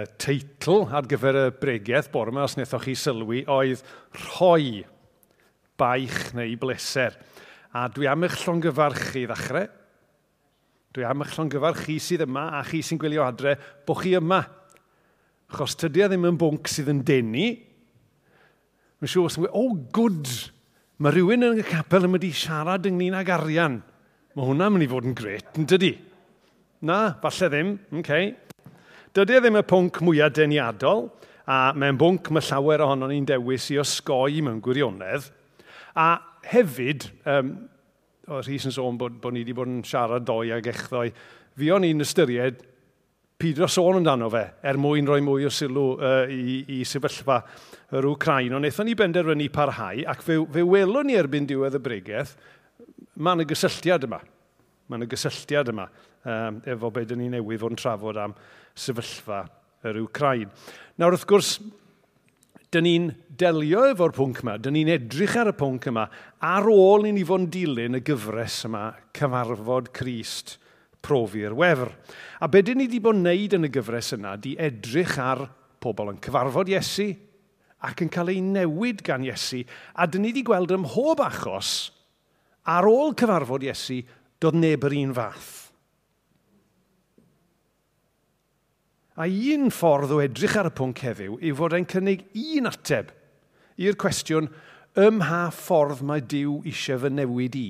teitl ar gyfer y bregiaeth bore yma, os wnaethoch chi sylwi, oedd rhoi baich neu bleser. A dwi am eich llongyfarch chi ddechrau. Dwi am eich llongyfarch chi sydd yma a chi sy'n gwylio adre, bod chi yma. Chos tydi a ddim yn bwnc sydd yn denu. Mae'n siŵr os yn gweud, oh good, mae rhywun yn y capel yn mynd i siarad ynglyn ag arian. Mae hwnna'n mynd i fod yn gret, yn dydi? Na, falle ddim, okay. Dydy e ddim y pwnc mwyaf deniadol, a mae'n bwnc mae llawer ohono ni'n dewis i osgoi mewn gwirionedd. A hefyd, um, o Rhys yn sôn bod, bod ni wedi bod yn siarad doi ag echddoe, fi o'n i'n ystyried pidio sôn amdano fe, er mwyn rhoi mwy o sylw uh, i, i sefyllfa yr Wcrain. Ond eithon ni benderfynu parhau, ac fe, fe welwn ni erbyn diwedd y bregaeth, mae'n y gysylltiad yma. Mae yna gysylltiad yma um, efo beth dyn ni newydd fod yn trafod am sefyllfa yr Wcrain. Nawr wrth gwrs, dyn ni'n delio efo'r pwnc yma, dyn ni'n edrych ar y pwnc yma ar ôl i ni fod yn dilyn y gyfres yma, cyfarfod Crist, profi'r wefr. A be dyn ni wedi bod yn neud yn y gyfres yna, di edrych ar pobl yn cyfarfod Iesu ac yn cael ei newid gan Iesu, a dyn ni wedi gweld ym mhob achos, ar ôl cyfarfod Iesu, doedd neb yr un fath. A un ffordd o edrych ar y pwnc heddiw yw fod e'n cynnig un ateb i'r cwestiwn ym mha ffordd mae Dyw eisiau fy newid i.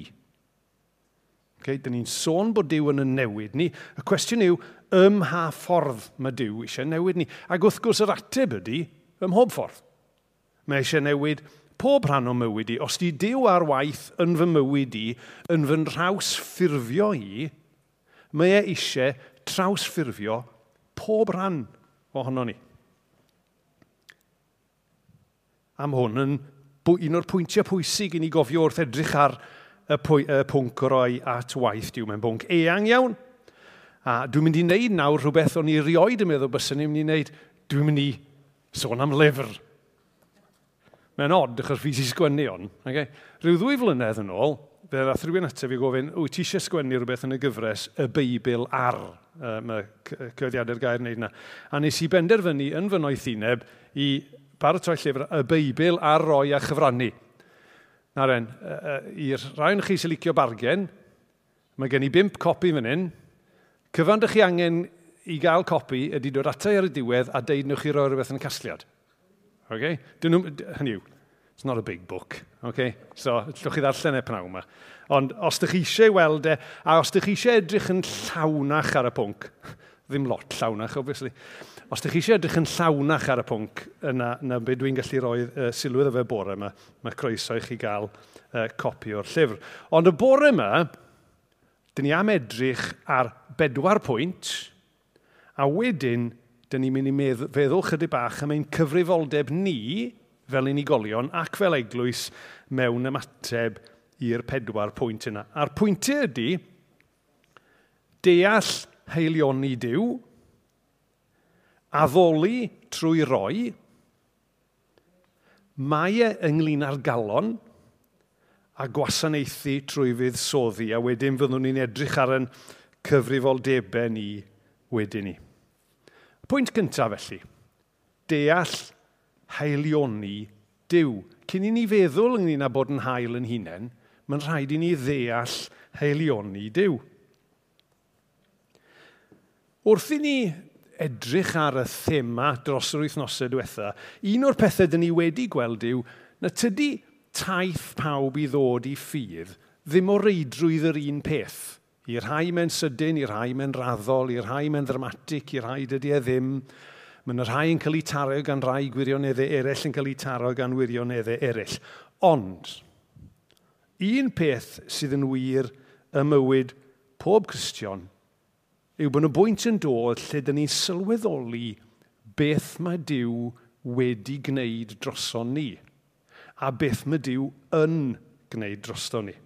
Okay, dyn ni'n sôn bod Dyw yn y newid ni. Y cwestiwn yw, ym mha ffordd mae Dyw eisiau newid ni? Ac wrth gwrs yr ateb ydy, ym mhob ffordd. Mae eisiau newid pob rhan o mywyd i, os di dew ar waith yn fy mywyd i, yn fy nhraws ffurfio i, mae e eisiau trawsffurfio pob rhan ohono ni. Am hwn yn un o'r pwyntiau pwysig i ni gofio wrth edrych ar y, pwy, y pwnc roi at waith diw mewn bwnc eang iawn. A dwi'n mynd i wneud nawr rhywbeth o'n i rioed yn meddwl bys ni'n mynd i wneud. Dwi'n mynd i sôn am lyfr Mae'n od, achos fi si sgwennu on. Okay? Rhyw ddwy flynedd yn ôl, fe ddath rhywun ato fi gofyn, wyt ti eisiau sgwennu rhywbeth yn y gyfres y Beibl ar? Uh, mae cyfeiriadau'r gair wneud yna. A nes i benderfynu yn fy noethineb i baratoi llyfr y Beibl ar roi a chyfrannu. Na ren, uh, i'r rhain chi sy'n licio bargen, mae gen i bimp copi fan hyn. Cyfan dych chi angen i gael copi ydy dod atai ar y diwedd a deud nhw chi roi rhywbeth yn casgliad. Okay? Dyn hynny yw, it's not a big book. Okay? So, llwch chi ddarllen e pnaw yma. Ond os ydych chi eisiau weld e, a os ydych chi eisiau edrych yn llawnach ar y pwnc, ddim lot llawnach, obviously. Os ydych chi eisiau edrych yn llawnach ar y pwnc yna, yna beth dwi'n gallu roi uh, sylwedd y fe bore yma, mae croeso i chi gael uh, copi o'r llyfr. Ond y bore yma, dyn ni am edrych ar bedwar pwynt, a wedyn dyn ni'n mynd i medd feddwl chydig bach am ein cyfrifoldeb ni fel unigolion ac fel eglwys mewn ymateb i'r pedwar pwynt yna. A'r pwyntiau ydy deall heilioni diw, addoli trwy roi, mae e ynglyn â'r galon a gwasanaethu trwy fydd soddi, a wedyn fyddwn ni'n edrych ar yn cyfrifoldebau ni wedyn ni. Pwynt cyntaf felly, deall haelioni diw. Cyn i ni feddwl ynglyn â bod yn hael yn hunain, mae'n rhaid i ni ddeall haelioni Dyw. Wrth i ni edrych ar y thema dros yr wythnosau diwetha, un o'r pethau dyn ni wedi gweld yw na tydi taith pawb i ddod i ffydd ddim o reidrwydd yr un peth. I'r rhai mewn sydyn, i'r rhai mewn raddol, i'r rhai mewn ddramatig, i'r rhai dydy e ddim. Mae'n rhai yn cael ei taro gan rai gwirioneddau eraill yn cael ei taro gan wirioneddau eraill. Ond, un peth sydd yn wir y mywyd pob Cristion yw bod y bwynt yn dod lle dyn ni'n sylweddoli beth mae Dyw wedi gwneud droson ni a beth mae Dyw yn gwneud droson ni.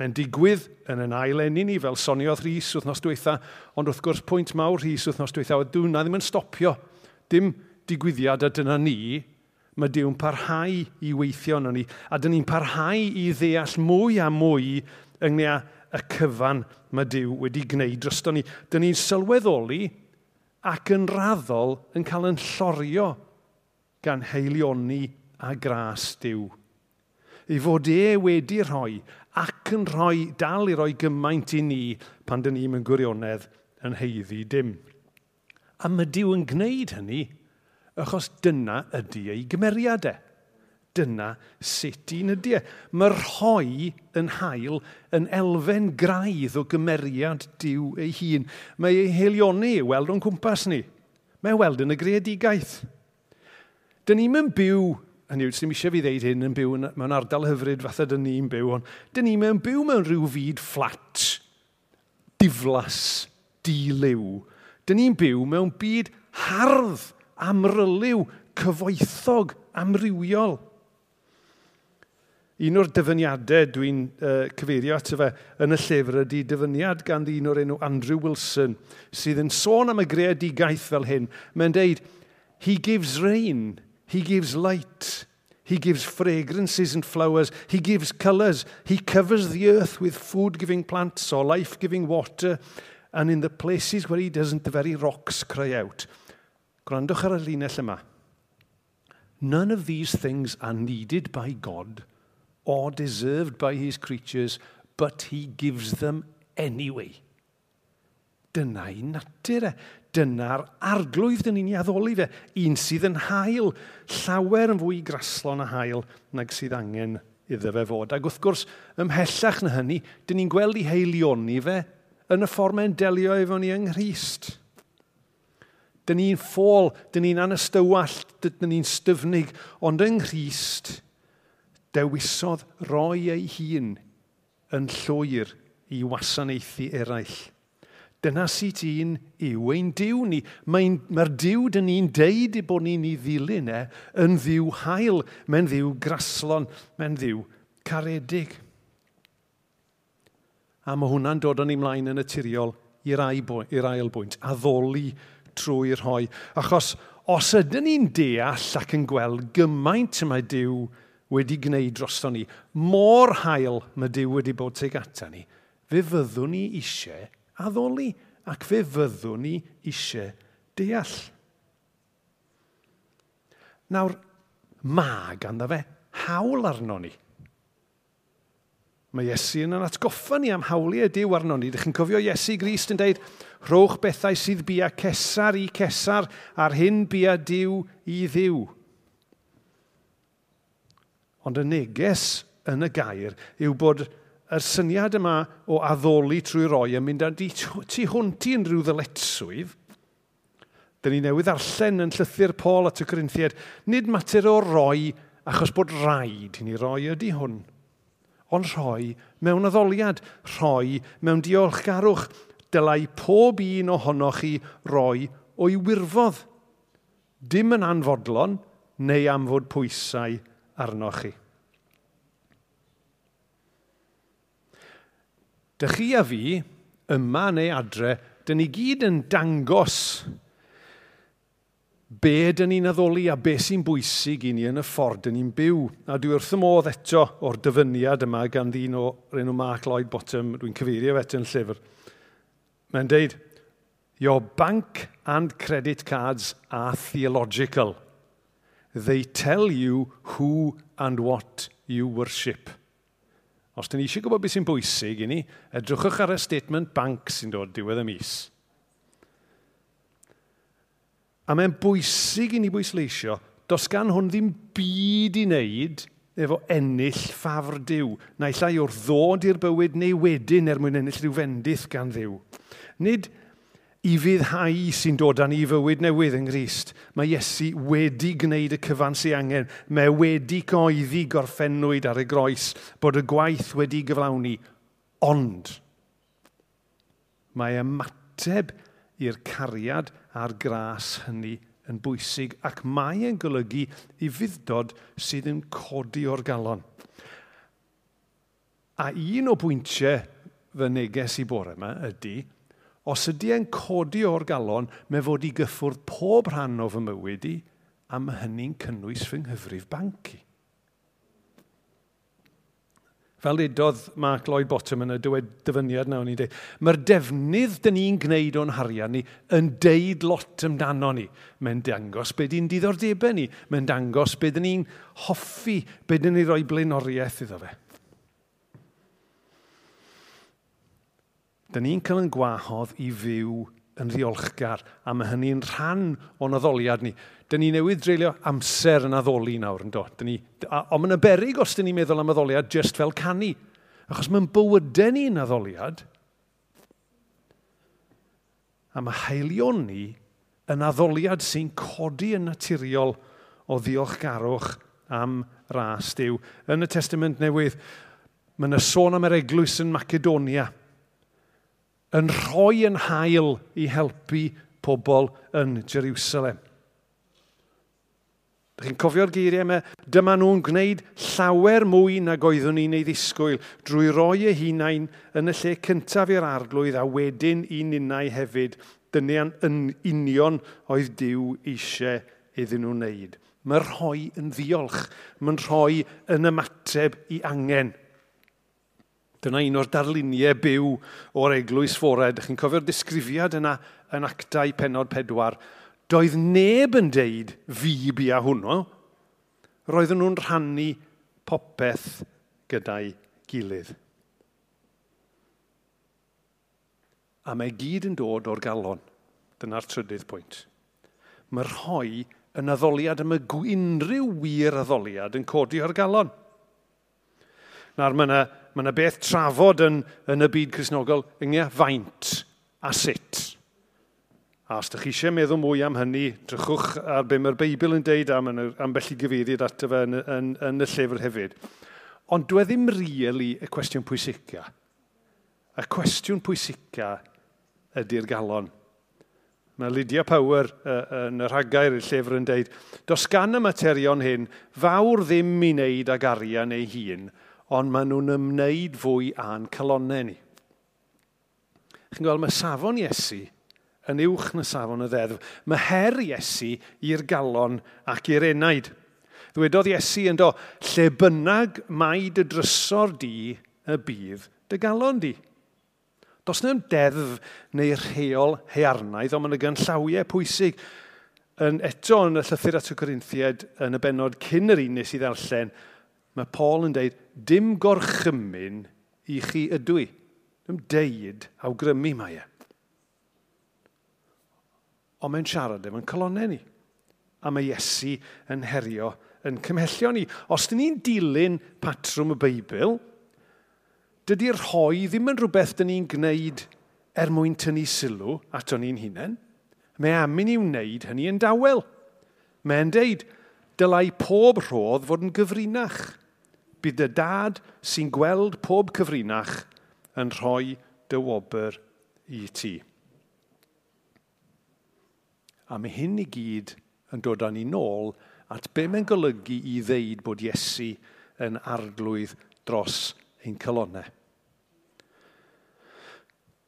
Mae'n digwydd yn yn ailen i ni fel soniodd Rhys wythnos diwetha, ond wrth gwrs pwynt mawr Rhys wythnos diwetha oedd dwi'n na ddim yn stopio. Dim digwyddiad a dyna ni, mae Dyw'n parhau i weithio yn ni, a dyn ni'n parhau i ddeall mwy a mwy ynglyn â y cyfan mae Dyw wedi gwneud droston ni. Dyn ni'n sylweddoli ac yn raddol yn cael yn llorio gan heilioni a gras Dew. Ei fod e wedi rhoi a ac yn rhoi, dal i roi gymaint i ni pan dyn ni'n gwirionedd yn heiddi dim. A mae Dyw yn gwneud hynny achos dyna ydy ei gymeriadau. Dyna sut i'n ydy. Mae rhoi yn hael yn elfen graidd o gymeriad diw ei hun. Mae ei helioni i weld o'n cwmpas ni. Mae e weld yn y greadigaeth. Dyn ni'n byw Hynny yw, sy'n eisiau fi ddeud hyn yn byw mewn ardal hyfryd fatha dyn ni'n byw, ond dyn ni mewn byw mewn rhyw fyd fflat, diflas, di-liw. Dyn ni'n byw mewn byd hardd, amryliw, cyfoethog, amrywiol. Un o'r dyfyniadau dwi'n uh, cyfeirio ato fe yn y llyfr ydy dyfyniad gan un o'r enw Andrew Wilson, sydd yn sôn am y greadigaeth fel hyn. Mae'n deud, he gives rain He gives light. He gives fragrances and flowers. He gives colours. He covers the earth with food giving plants or life giving water. And in the places where he doesn't, the very rocks cry out. Gwrandwch ar y linell yma. None of these things are needed by God or deserved by his creatures, but he gives them anyway. Dyna i natur e. Dyna'r arglwydd dyn ni'n ei addoli fe. Un sydd yn hael, llawer yn fwy graslon a hael nag sydd angen iddo fe fod. Ac wrth gwrs, ymhellach na hynny, dyn ni'n gweld i heilioni fe yn y ffordd mae'n delio efo ni yng Nghyst. Dyn ni'n ffôl, dyn ni'n anystywall, dyn ni'n styfnig, ond yng Nghyst, dewisodd roi ei hun yn llwyr i wasanaethu eraill. Dyna sut un yw ein diw ni. Mae'r mae diw dyn ni'n deud i bod ni'n ei ddilyn e yn ddiw hael, mae'n ddiw graslon, mae'n ddiw caredig. A mae hwnna'n dod o'n ymlaen yn y tiriol i'r ail bwynt, addoli trwy'r hoi. Achos os ydyn ni'n deall ac yn gweld gymaint y mae Dyw wedi gwneud drosto ni, mor hael mae Dyw wedi bod teg ata ni, fe fyddwn ni eisiau addoli ac fe fyddwn ni eisiau deall. Nawr, mae ganddo fe hawl arno ni. Mae Iesu yn yn atgoffa ni am hawliau diw arno ni. Dych chi'n cofio Iesu Grist yn dweud, rhowch bethau sydd bia cesar i cesar a'r hyn bia diw i ddiw. Ond y neges yn y gair yw bod yr syniad yma o addoli trwy roi yn mynd â tu hwnt i unrhyw ddyletswydd, Dyn ni newydd arllen yn llythyr Paul at y Corinthiad, nid mater o roi achos bod rhaid i ni roi ydy hwn, ond rhoi mewn addoliad, rhoi mewn diolchgarwch. Dylai pob un ohonoch chi roi o'i wirfodd, dim yn anfodlon neu am fod pwysau arnoch chi. Dych chi a fi, yma neu adre, dyn ni gyd yn dangos be dyn ni'n addoli a be sy'n bwysig i ni yn y ffordd dyn ni'n byw. A dwi wrth y modd eto o'r dyfyniad yma gan ddyn o'r enw Mark Lloyd Bottom, dwi'n cyfeirio eto yn llyfr. Mae'n deud, your bank and credit cards are theological. They tell you who and what you worship. Os dyn ni eisiau gwybod beth sy'n bwysig i ni, edrychwch ar y statement bank sy'n dod diwedd y mis. A mae'n bwysig i ni bwysleisio, dos gan hwn ddim byd i wneud efo ennill ffafr diw, naill ai o'r ddod i'r bywyd neu wedyn er mwyn ennill rhyw fendith gan ddiw. Nid i fyddhau sy'n dod â ni fywyd newydd yng Nghyst. Mae Iesu wedi gwneud y cyfan sy'n angen. Mae e wedi goeddi gorffennwyd ar y groes bod y gwaith wedi gyflawni. Ond mae ymateb i'r cariad a'r gras hynny yn bwysig ac mae e'n golygu i fuddod sydd yn codi o'r galon. A un o bwyntiau fy neges i bore yma ydy, os ydy e'n codi o'r galon, mae fod i gyffwrdd pob rhan o fy mywyd i, a mae hynny'n cynnwys fy nghyfrif banci. Fel edodd Mark Lloyd Bottom yn y dyfyniad nawr o'n dweud, mae'r defnydd dyn ni'n gwneud o'n harian ni yn deud lot amdano ni. Mae'n dangos beth di'n diddordebau ni. Mae'n dangos beth dyn ni'n hoffi, beth dyn ni roi blaenoriaeth iddo fe. da ni'n cael yn gwahodd i fyw yn ddiolchgar, a mae hynny'n rhan o'n addoliad ni. Dyn ni newydd dreulio amser yn addoli nawr, yn do? Ni, a, ond mae'n beryg os dyn ni'n meddwl am addoliad just fel canu, achos mae'n bywydau ni'n addoliad, a mae heilion ni yn addoliad sy'n codi yn naturiol o ddiolchgarwch am ras diw. Yn y Testament Newydd, mae'n y sôn am yr eglwys yn Macedonia – yn rhoi yn hael i helpu pobl yn Jerusalem. Dych chi'n cofio'r geiriau yma? Dyma nhw'n gwneud llawer mwy nag oeddwn ni'n ei ddisgwyl drwy roi eu hunain yn y lle cyntaf i'r arglwydd a wedyn i ninnau hefyd. Dyna yn union oedd Dyw eisiau iddyn nhw wneud. Mae'n rhoi yn ddiolch. Mae'n rhoi yn ymateb i angen. Dyna un o'r darluniau byw o'r eglwys ffored. Chi'n cofio'r disgrifiad yna yn actau penod pedwar. Doedd neb yn deud fi bia hwnnw. Roedden nhw'n rhannu popeth gyda'i gilydd. A mae gyd yn dod o'r galon. Dyna'r trydydd pwynt. Mae rhoi yn addoliad am y unrhyw wir addoliad yn codi o'r galon. Nawr mae yna mae yna beth trafod yn, yn y byd Cresnogol yngha faint a sut. A os ydych chi eisiau meddwl mwy am hynny, drychwch ar be mae'r Beibl yn deud am, am bellu gyfeiriad ato fe yn, yn, yn, y llyfr hefyd. Ond dwi e ddim really y cwestiwn pwysica. Y cwestiwn pwysica ydy'r galon. Mae Lydia Power uh, yn y rhagair i'r llyfr yn deud, dos gan y materion hyn, fawr ddim i wneud ag arian ei hun, ond maen nhw'n ymwneud fwy â'n calonnau ni. Chi'n gweld, mae safon Iesu yn uwch na safon y ddeddf. Mae her Iesu i'r galon ac i'r enaid. Ddwedodd Iesu yn do, lle bynnag mae dy drysor di y bydd dy galon di. Does na'n deddf neu rheol hearnaidd, ond mae'n y gynllawiau pwysig. Yn eto yn y llythyr at y Corinthiad, yn y benod cyn yr un nes i ddarllen, mae Paul yn deud, dim gorchymyn i chi ydw i. Dim deud awgrymu mae e. Ond mae'n siarad efo'n colonnau ni. A mae Iesu yn herio yn cymhellio ni. Os dyn ni'n dilyn patrwm y Beibl, dydy'r rhoi ddim yn rhywbeth dyn ni'n gwneud er mwyn tynnu sylw ato ni'n hunain. Mae am i ni wneud hynny yn dawel. Mae'n deud, dylai pob rhodd fod yn gyfrinach bydd y dad sy'n gweld pob cyfrinach yn rhoi dy wobr i ti. A mae hyn i gyd yn dod â ni nôl at be mae'n golygu i ddeud bod Iesu yn arglwydd dros ein colonnau.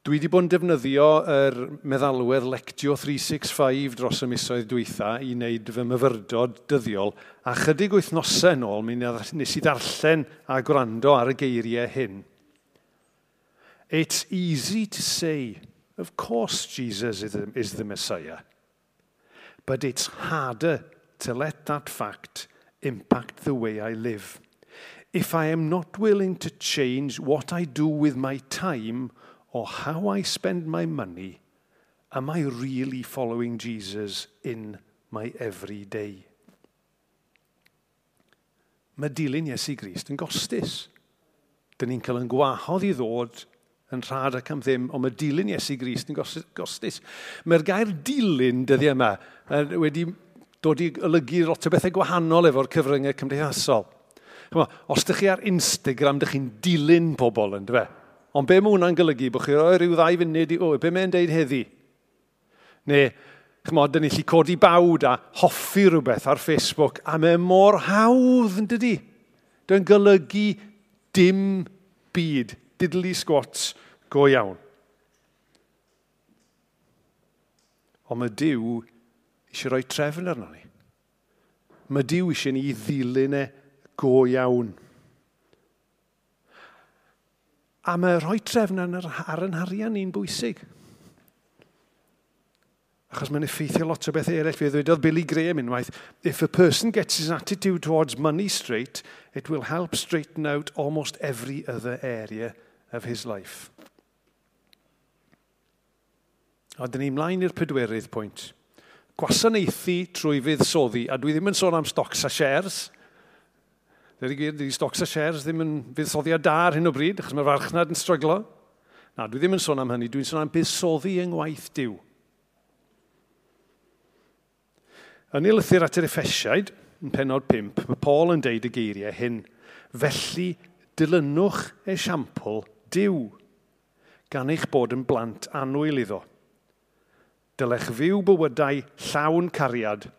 Dwi wedi bod yn defnyddio yr meddalwedd Lectio 365 dros y misoedd dwytha i wneud fy myfyrdod dyddiol, a chydig wythnosau yn ôl mi nes i ddarllen a gwrando ar y geiriau hyn. It's easy to say, of course Jesus is the, is the Messiah, but it's harder to let that fact impact the way I live. If I am not willing to change what I do with my time – or how I spend my money, am I really following Jesus in my everyday? Mae dilyn Iesu Grist yn gostus. Dyn ni'n cael yn gwahodd i ddod yn rhad ac am ddim, ond mae dilyn Iesu Grist yn gostus. Mae'r gair dilyn dyddi yma wedi dod i olygu lot o bethau gwahanol efo'r cyfryngau cymdeithasol. Os ydych chi ar Instagram, ydych chi'n dilyn pobl, yn dweud. Ond be mae hwnna'n golygu? Bych chi roi rhyw ddau funud i, o, be mae'n deud heddi? Neu, chmod, dyn ni lli codi bawd a hoffi rhywbeth ar Facebook, a mae e mor hawdd yn dydi. Dwi'n golygu dim byd, diddly squats, go iawn. Ond mae Dyw eisiau rhoi trefn arno ni. Mae Dyw eisiau ni ddilyn e go iawn. A mae rhoi trefn ar yn harian ni'n bwysig. Achos mae'n effeithio lot o beth eraill. Fe ddweud Billy Graham unwaith, if a person gets his attitude towards money straight, it will help straighten out almost every other area of his life. A dyn ni mlaen i'r pedwerydd pwynt. Gwasanaethu trwy soddi, a dwi ddim yn sôn am stocks a shares – Dydy gwir, dydy stocs a shares ddim yn fuddsoddiad da ar hyn o bryd, achos mae'r farchnad yn stryglo. Na, dwi ddim yn sôn am hynny, dwi'n sôn am buddsoddi yng ngwaith diw. Yn ei lythyr at yr effesiaid, yn penod 5, mae Paul yn deud y geiriau hyn, felly dilynwch esiampl diw, gan eich bod yn blant anwyl iddo. Dylech fyw bywydau llawn cariad,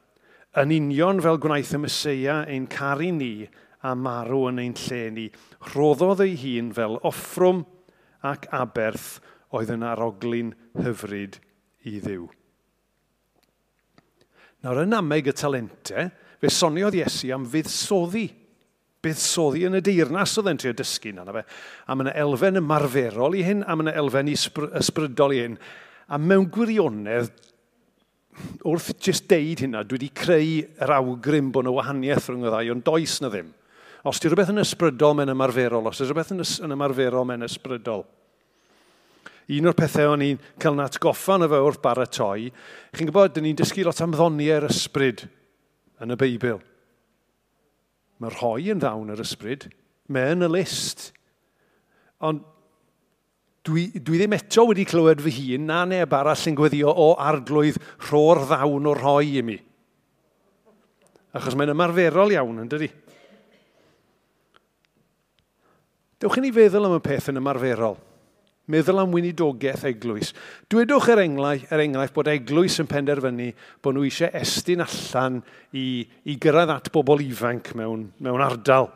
yn union fel gwnaeth y Mysia ein caru ni a marw yn ein lle ni, roddodd ei hun fel offrwm ac aberth oedd yn aroglyn hyfryd i ddiw. Nawr yn ameg y talentau, fe soniodd Iesu am fuddsoddi. Buddsoddi yn y deyrnas oedd e'n trio dysgu na fe. A mae yna elfen ymarferol i hyn, a mae yna elfen ysbrydol i hyn. A mewn gwirionedd, wrth jyst deud hynna, dwi wedi creu yr awgrym bod yna wahaniaeth rhwng y ddau, ond does na ddim. Os di rhywbeth yn ysbrydol, mae'n ymarferol. Os di rhywbeth yn, yn ymarferol, mae'n ysbrydol. Un o'r pethau o'n i'n cael nat goffan o fe wrth baratoi, chi'n gwybod, dyn ni'n dysgu lot am ddoniau'r ysbryd yn y Beibl. Mae rhoi yn ddawn yr ysbryd, mae yn y list. Ond dwi, dwi ddim eto wedi clywed fy hun na neb arall yn gweddio o arglwydd rho'r ddawn o rhoi i mi. Achos mae'n ymarferol iawn, yn dydi? Dewch i ni feddwl am y peth yn ymarferol. Meddwl am weinidogaeth eglwys. Dwedwch er yr enghraifft er enghraifft bod eglwys yn penderfynu bod nhw eisiau estyn allan i, i gyrraedd at bobl ifanc mewn, mewn ardal.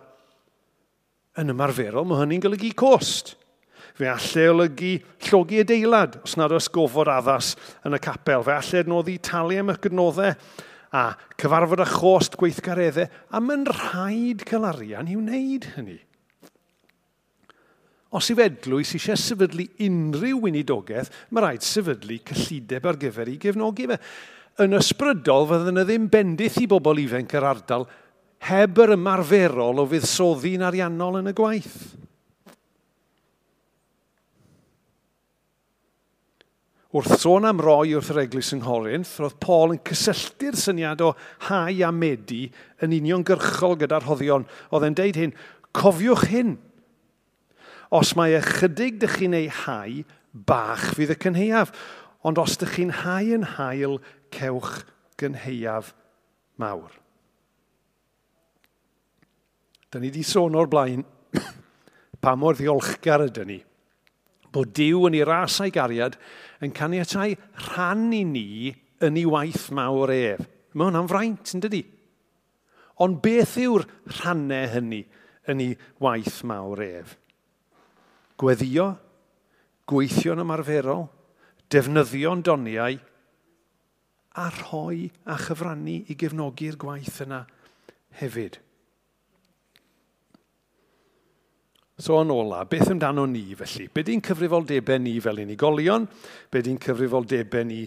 Yn ymarferol, mae hynny'n golygu cost. Fe allai olygu llogi adeilad, os nad oes gofod addas yn y capel. Fe allai adnoddi talu am y gydnoddau a cyfarfod a chost gweithgareddau. A mae'n rhaid cael arian i wneud hynny. Os i fedlwys eisiau sefydlu unrhyw weinidogaeth, mae rhaid sefydlu cyllideb ar gyfer ei gefnogi fe. Yn ysbrydol, fydden nhw ddim bendith i bobl ifanc yr ardal heb yr ymarferol o fuddsoddi'n ariannol yn y gwaith. Wrth sôn am roi wrth yr eglwys yng Nghorinth, roedd Paul yn cysylltu'r syniad o hau a medu yn uniongyrchol gyda'r hoddion. Oedd e'n deud hyn, cofiwch hyn – Os mae ychydig dych chi'n ei hau, bach fydd y cynheiaf. Ond os dych chi'n hau yn hael, cewch gynheiaf mawr. Da ni wedi sôn o'r blaen pa mor ddiolchgar ydyn ni bod Dyw yn ei ras a'i gariad yn caniatau rhan i ni yn ei waith mawr ef. Mae hwnna'n fraint, yn dydi? Ond beth yw'r rhannau hynny yn ei waith mawr ef? Gweddio, gweithio'n ymarferol, defnyddio'n doniau, a rhoi a chyfrannu i gefnogi'r gwaith yna hefyd. So yn ola, beth amdano ni felly? Be di'n cyfrifoldebau ni fel unigolion? Be di'n cyfrifoldebau ni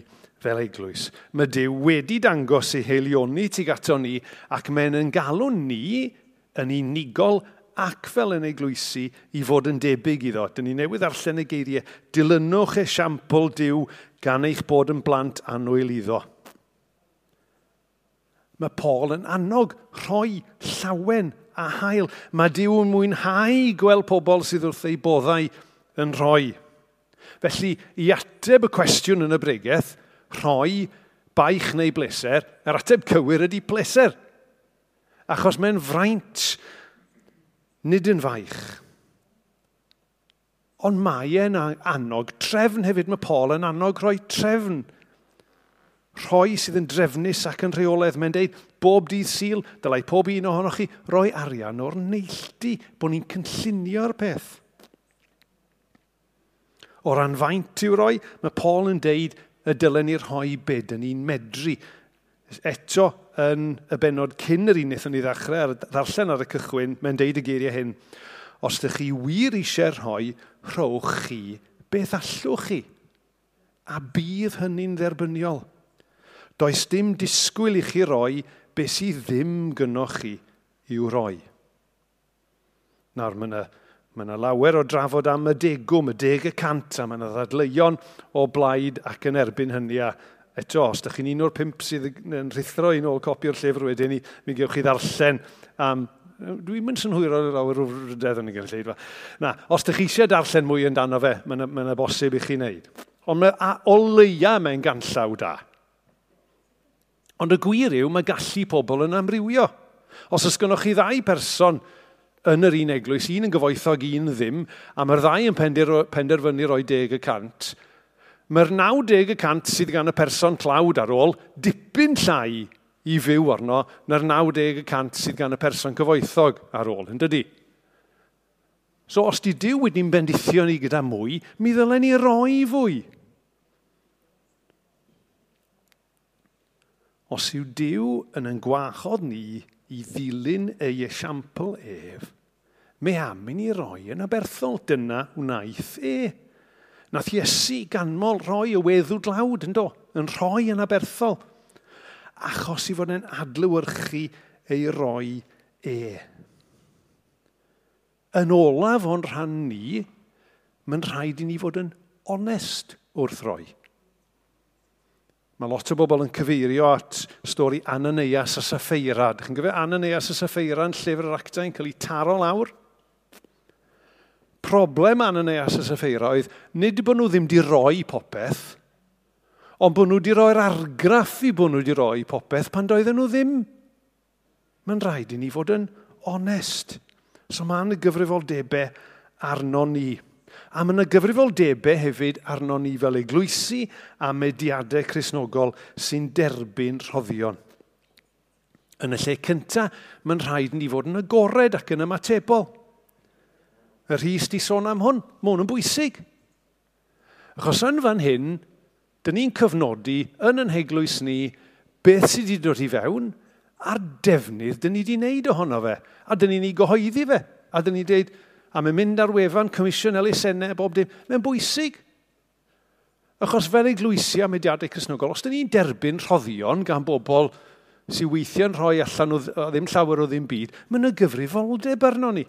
fel eglwys? Mae Dyw wedi dangos ei helioni tuag ato ni ac mae'n yn galw ni yn unigol ac fel yn eglwysu i fod yn debyg iddo. Dyn ni newydd arllen y geiriau, dilynwch esiampl diw gan eich bod yn blant anwyl iddo. Mae Paul yn annog rhoi llawen a hael. Mae Dyw yn mwynhau gweld pobl sydd wrth ei boddau yn rhoi. Felly, i ateb y cwestiwn yn y bregeth, rhoi, baich neu bleser, yr ateb cywir ydy bleser. Achos mae'n fraint nid yn faich. Ond mae e'n annog trefn hefyd. Mae Paul yn annog rhoi trefn. Rhoi sydd yn drefnus ac yn rheolaidd. Mae'n deud bob dydd syl, dylai pob un ohonoch chi roi arian o'r neilltu bod ni'n cynllunio'r peth. O ran faint i'w roi, mae Paul yn deud y dylen ni rhoi byd yn ni'n medru. Eto, yn y benod cyn yr un yn ei ddechrau, ar ddarllen ar y cychwyn, mae'n deud y geiriau hyn. Os ydych chi wir eisiau rhoi, rhowch chi beth allwch chi. A bydd hynny'n dderbyniol. Does dim disgwyl i chi roi beth sydd ddim gynnwch chi i'w roi. Nawr, mae yna Mae yna lawer o drafod am y degwm, y deg y cant, a mae yna ddadleuon o blaid ac yn erbyn hynny, a eto, os ydych chi'n un o'r pimp sydd yn rhithro un o'r copi o'r llyfr wedyn, ni, mi gewch chi ddarllen am... Dwi'n mynd sy'n hwyr o'r awr o rydedd yn y gynulleid. Na, os ydych chi eisiau darllen mwy yn dan o fe, mae'n ma, bosib i chi wneud. Ond mae, o leia mae'n ganllaw da. Ond y gwir yw, mae gallu pobl yn amrywio. Os ys gynnwch chi ddau person yn yr un eglwys, un yn gyfoethog, un ddim, a mae'r ddau yn penderfynu roi deg y cant, mae'r 90% sydd gan y person clawd ar ôl dipyn llai i fyw arno na'r 90% sydd gan y person cyfoethog ar ôl, yn dydy? So os di Dyw wedi'n bendithio ni gyda mwy, mi ddylen ni roi fwy. Os yw Dyw yn yn gwachod ni i ddilyn ei esiampl ef, mae am i ni roi yn aberthol dyna wnaeth e. Nath Iesu ganmol roi y weddw glawd yn do, yn rhoi yn aberthol, achos i fod yn adlywyrchu ei roi e. Yn olaf o'n rhan ni, mae'n rhaid i ni fod yn onest wrth roi. Mae lot o bobl yn cyfeirio at stori Ananias a Saffeira. Dych chi'n gyfio Ananias a Saffeira yn llyfr yr actau yn cael ei taro lawr? problem Ananias a Saffeira oedd nid bod nhw ddim di roi popeth, ond bod nhw wedi roi'r argraff i bod nhw wedi roi popeth pan doedden nhw ddim. Mae'n rhaid i ni fod yn onest. So mae yna gyfrifoldebau arno ni. A mae yna gyfrifoldebau hefyd arno ni fel eglwysi a mediadau chrysnogol sy'n derbyn rhoddion. Yn y lle cyntaf, mae'n rhaid ni fod yn agored ac yn ymatebol. Y rhys di sôn am hwn. Mae hwn yn bwysig. Achos yn fan hyn, dyn ni'n cyfnodi yn yn heglwys ni beth sydd wedi dod i fewn a'r defnydd dyn ni wedi wneud ohono fe. A dyn ni'n ei gyhoeddi fe. A dyn ni'n dweud, a mae'n mynd ar wefan comisiwn elusennau bob dim. Mae'n bwysig. Achos fel eglwysi am mediadau cysnogol, os dyn ni'n derbyn rhoddion gan bobl sy'n weithio'n rhoi allan o ddim llawer o ddim byd, mae'n y gyfrifoldeb arno ni.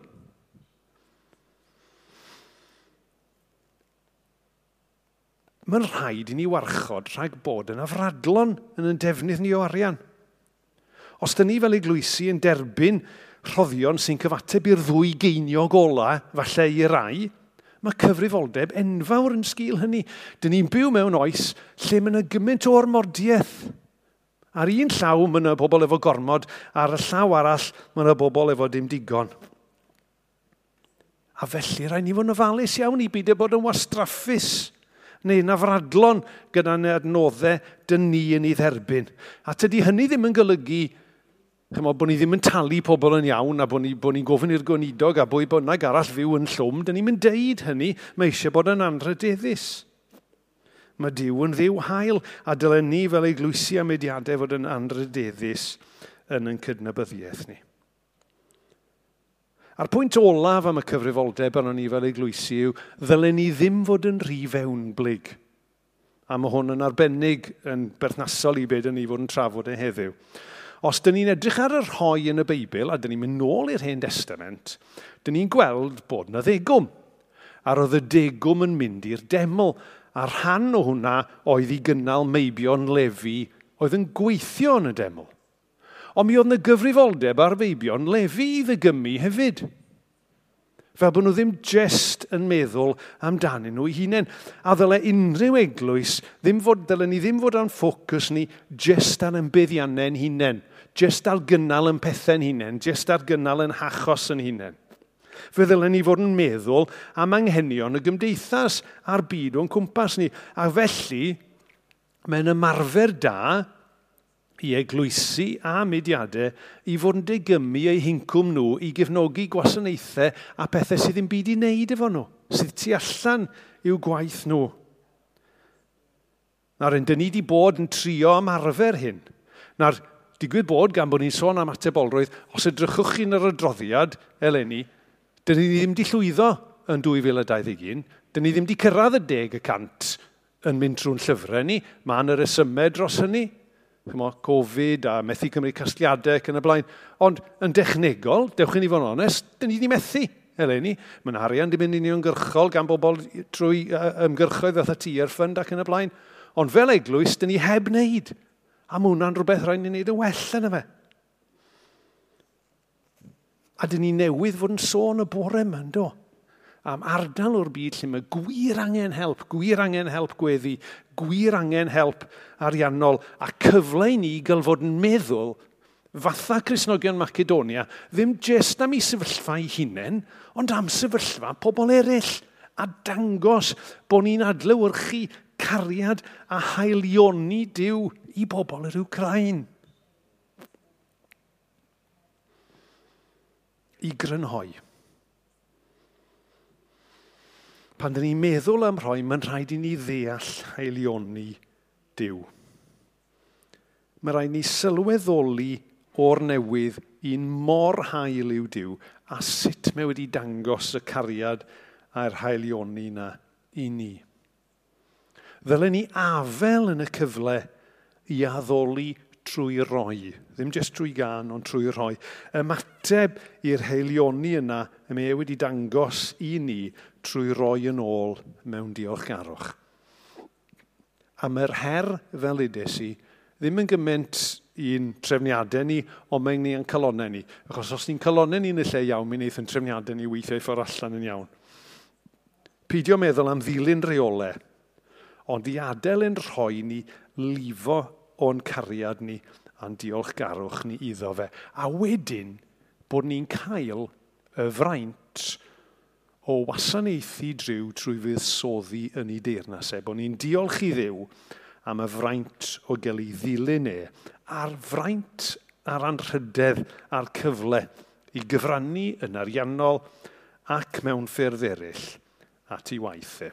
mae'n rhaid i ni warchod rhag bod yn afradlon yn y defnydd ni o arian. Os da ni fel eglwysi yn derbyn rhoddion sy'n cyfateb i'r ddwy geinio gola, falle i rai, mae cyfrifoldeb enfawr yn sgil hynny. Dyn ni'n byw mewn oes lle mae yna gymaint o ormodiaeth. Ar un llaw mae yna bobl efo gormod, ar y llaw arall mae yna bobl efo dim digon. A felly rhaid ni fod yn ofalus iawn i byd e bod yn wastraffus neu nafradlon gyda neu adnoddau dyn ni yn ei dderbyn. A tydy hynny ddim yn golygu Chymo, bod ni ddim yn talu pobl yn iawn a bod ni'n bod ni gofyn i'r gonidog a bwy bynnag arall fyw yn llwm, dyn ni'n mynd deud hynny, mae eisiau bod yn anrydeddus. Mae Dyw yn ddiw hael a dylen ni fel eglwysi a mediadau fod yn anrydeddus yn yn cydnabyddiaeth ni. A'r pwynt olaf am y cyfrifoldeb arno ni fel eglwysi yw, ddylen ni ddim fod yn rhy fewnblyg. A mae hwn yn arbennig yn berthnasol i beth yn ni fod yn trafod yn heddiw. Os dyn ni'n edrych ar yr rhoi yn y Beibl, a dyn ni'n mynd nôl i'r Hen Testament, dyn ni'n gweld bod yna ddegwm. A roedd y degwm yn mynd i'r deml. A rhan o hwnna oedd i gynnal meibion lefi oedd yn gweithio yn y deml ond mi oedd yna gyfrifoldeb ar feibion lefi i ddygymu hefyd. Fel bod nhw ddim jest yn meddwl amdanyn nhw eu hunain. A ddyle unrhyw eglwys, ddim fod, ddyle ni ddim fod o'n ffocws ni jest ar ymbeddiannau'n hunain. Jest ar gynnal yn pethau'n hunain. Jest ar gynnal yn hachos yn hunain. Fe ddylen ni fod yn meddwl am anghenion y gymdeithas a'r byd o'n cwmpas ni. A felly, mae'n ymarfer da i eglwysu a mudiadau i fod yn degymu eu hincwm nhw i gefnogi gwasanaethau a pethau sydd ddim byd i wneud efo nhw, sydd tu allan i'w gwaith nhw. Nawr, dyn ni wedi bod yn trio ymarfer hyn. Nawr, digwydd bod gan bod ni'n sôn am atebolrwydd, os edrychwch chi'n yr adroddiad, eleni, dyn ni ddim wedi llwyddo yn 2021, dyn ni ddim wedi cyrraedd y 10 yn mynd trwy'n llyfrau ni, Mae yna resymau dros hynny, chymo, Covid a methu cymryd casgliadau ac yn y blaen. Ond yn dechnegol, dewch i ni fod yn onest, dyn ni wedi methu eleni. Mae'n arian di mynd i ni ymgyrchol gan bobl trwy ymgyrchoedd fatha tir, ffynd ac yn y blaen. Ond fel eglwys, dyn ni heb wneud. A mae hwnna'n rhywbeth rhaid ni wneud y well yna fe. A dyn ni newydd fod yn sôn y bore yma, do? am ardal o'r byd lle mae gwir angen help, gwir angen help gweddi, gwir angen help ariannol, a cyfle i ni gael fod yn meddwl fatha Cresnogion Macedonia, ddim jyst am ei sefyllfa ei hunain, ond am sefyllfa pobl eraill, a dangos bod ni'n adlewyrchu cariad a haelioni diw i bobl yr Ukraine. I grynhoi. pan dyn ni'n meddwl am rhoi, mae'n rhaid i ni ddeall eilioni diw. Mae rhaid ni sylweddoli o'r newydd un mor hael yw diw a sut mae wedi dangos y cariad a'r haelioni yna i ni. Ddylen ni afel yn y cyfle i addoli trwy roi, ddim jyst trwy gan, ond trwy roi. Ymateb i'r heilioni yna y mae e wedi dangos i ni trwy roi yn ôl mewn diolchgarwch. A mae'r her fel edes i ddim yn gymaint i'n trefniadau ni, ond mae'n ni yn calonau ni. Achos os ni'n calonau ni yn y lle iawn, mi wneith yn trefniadau ni weithiau ffordd allan yn iawn. Pidio meddwl am ddilyn reolau, ond i adael yn rhoi ni lifo o'n cariad ni a'n diolchgarwch ni iddo fe. A wedyn bod ni'n cael y fraint o wasanaethu driw trwy fuddsoddi yn ei deyrnas e, bod ni'n diolch i ddew am y fraint o gael ei ddilyn e, a'r fraint a'r anrhydedd a'r cyfle i gyfrannu yn ariannol ac mewn ffyrdd eraill at ei waith e.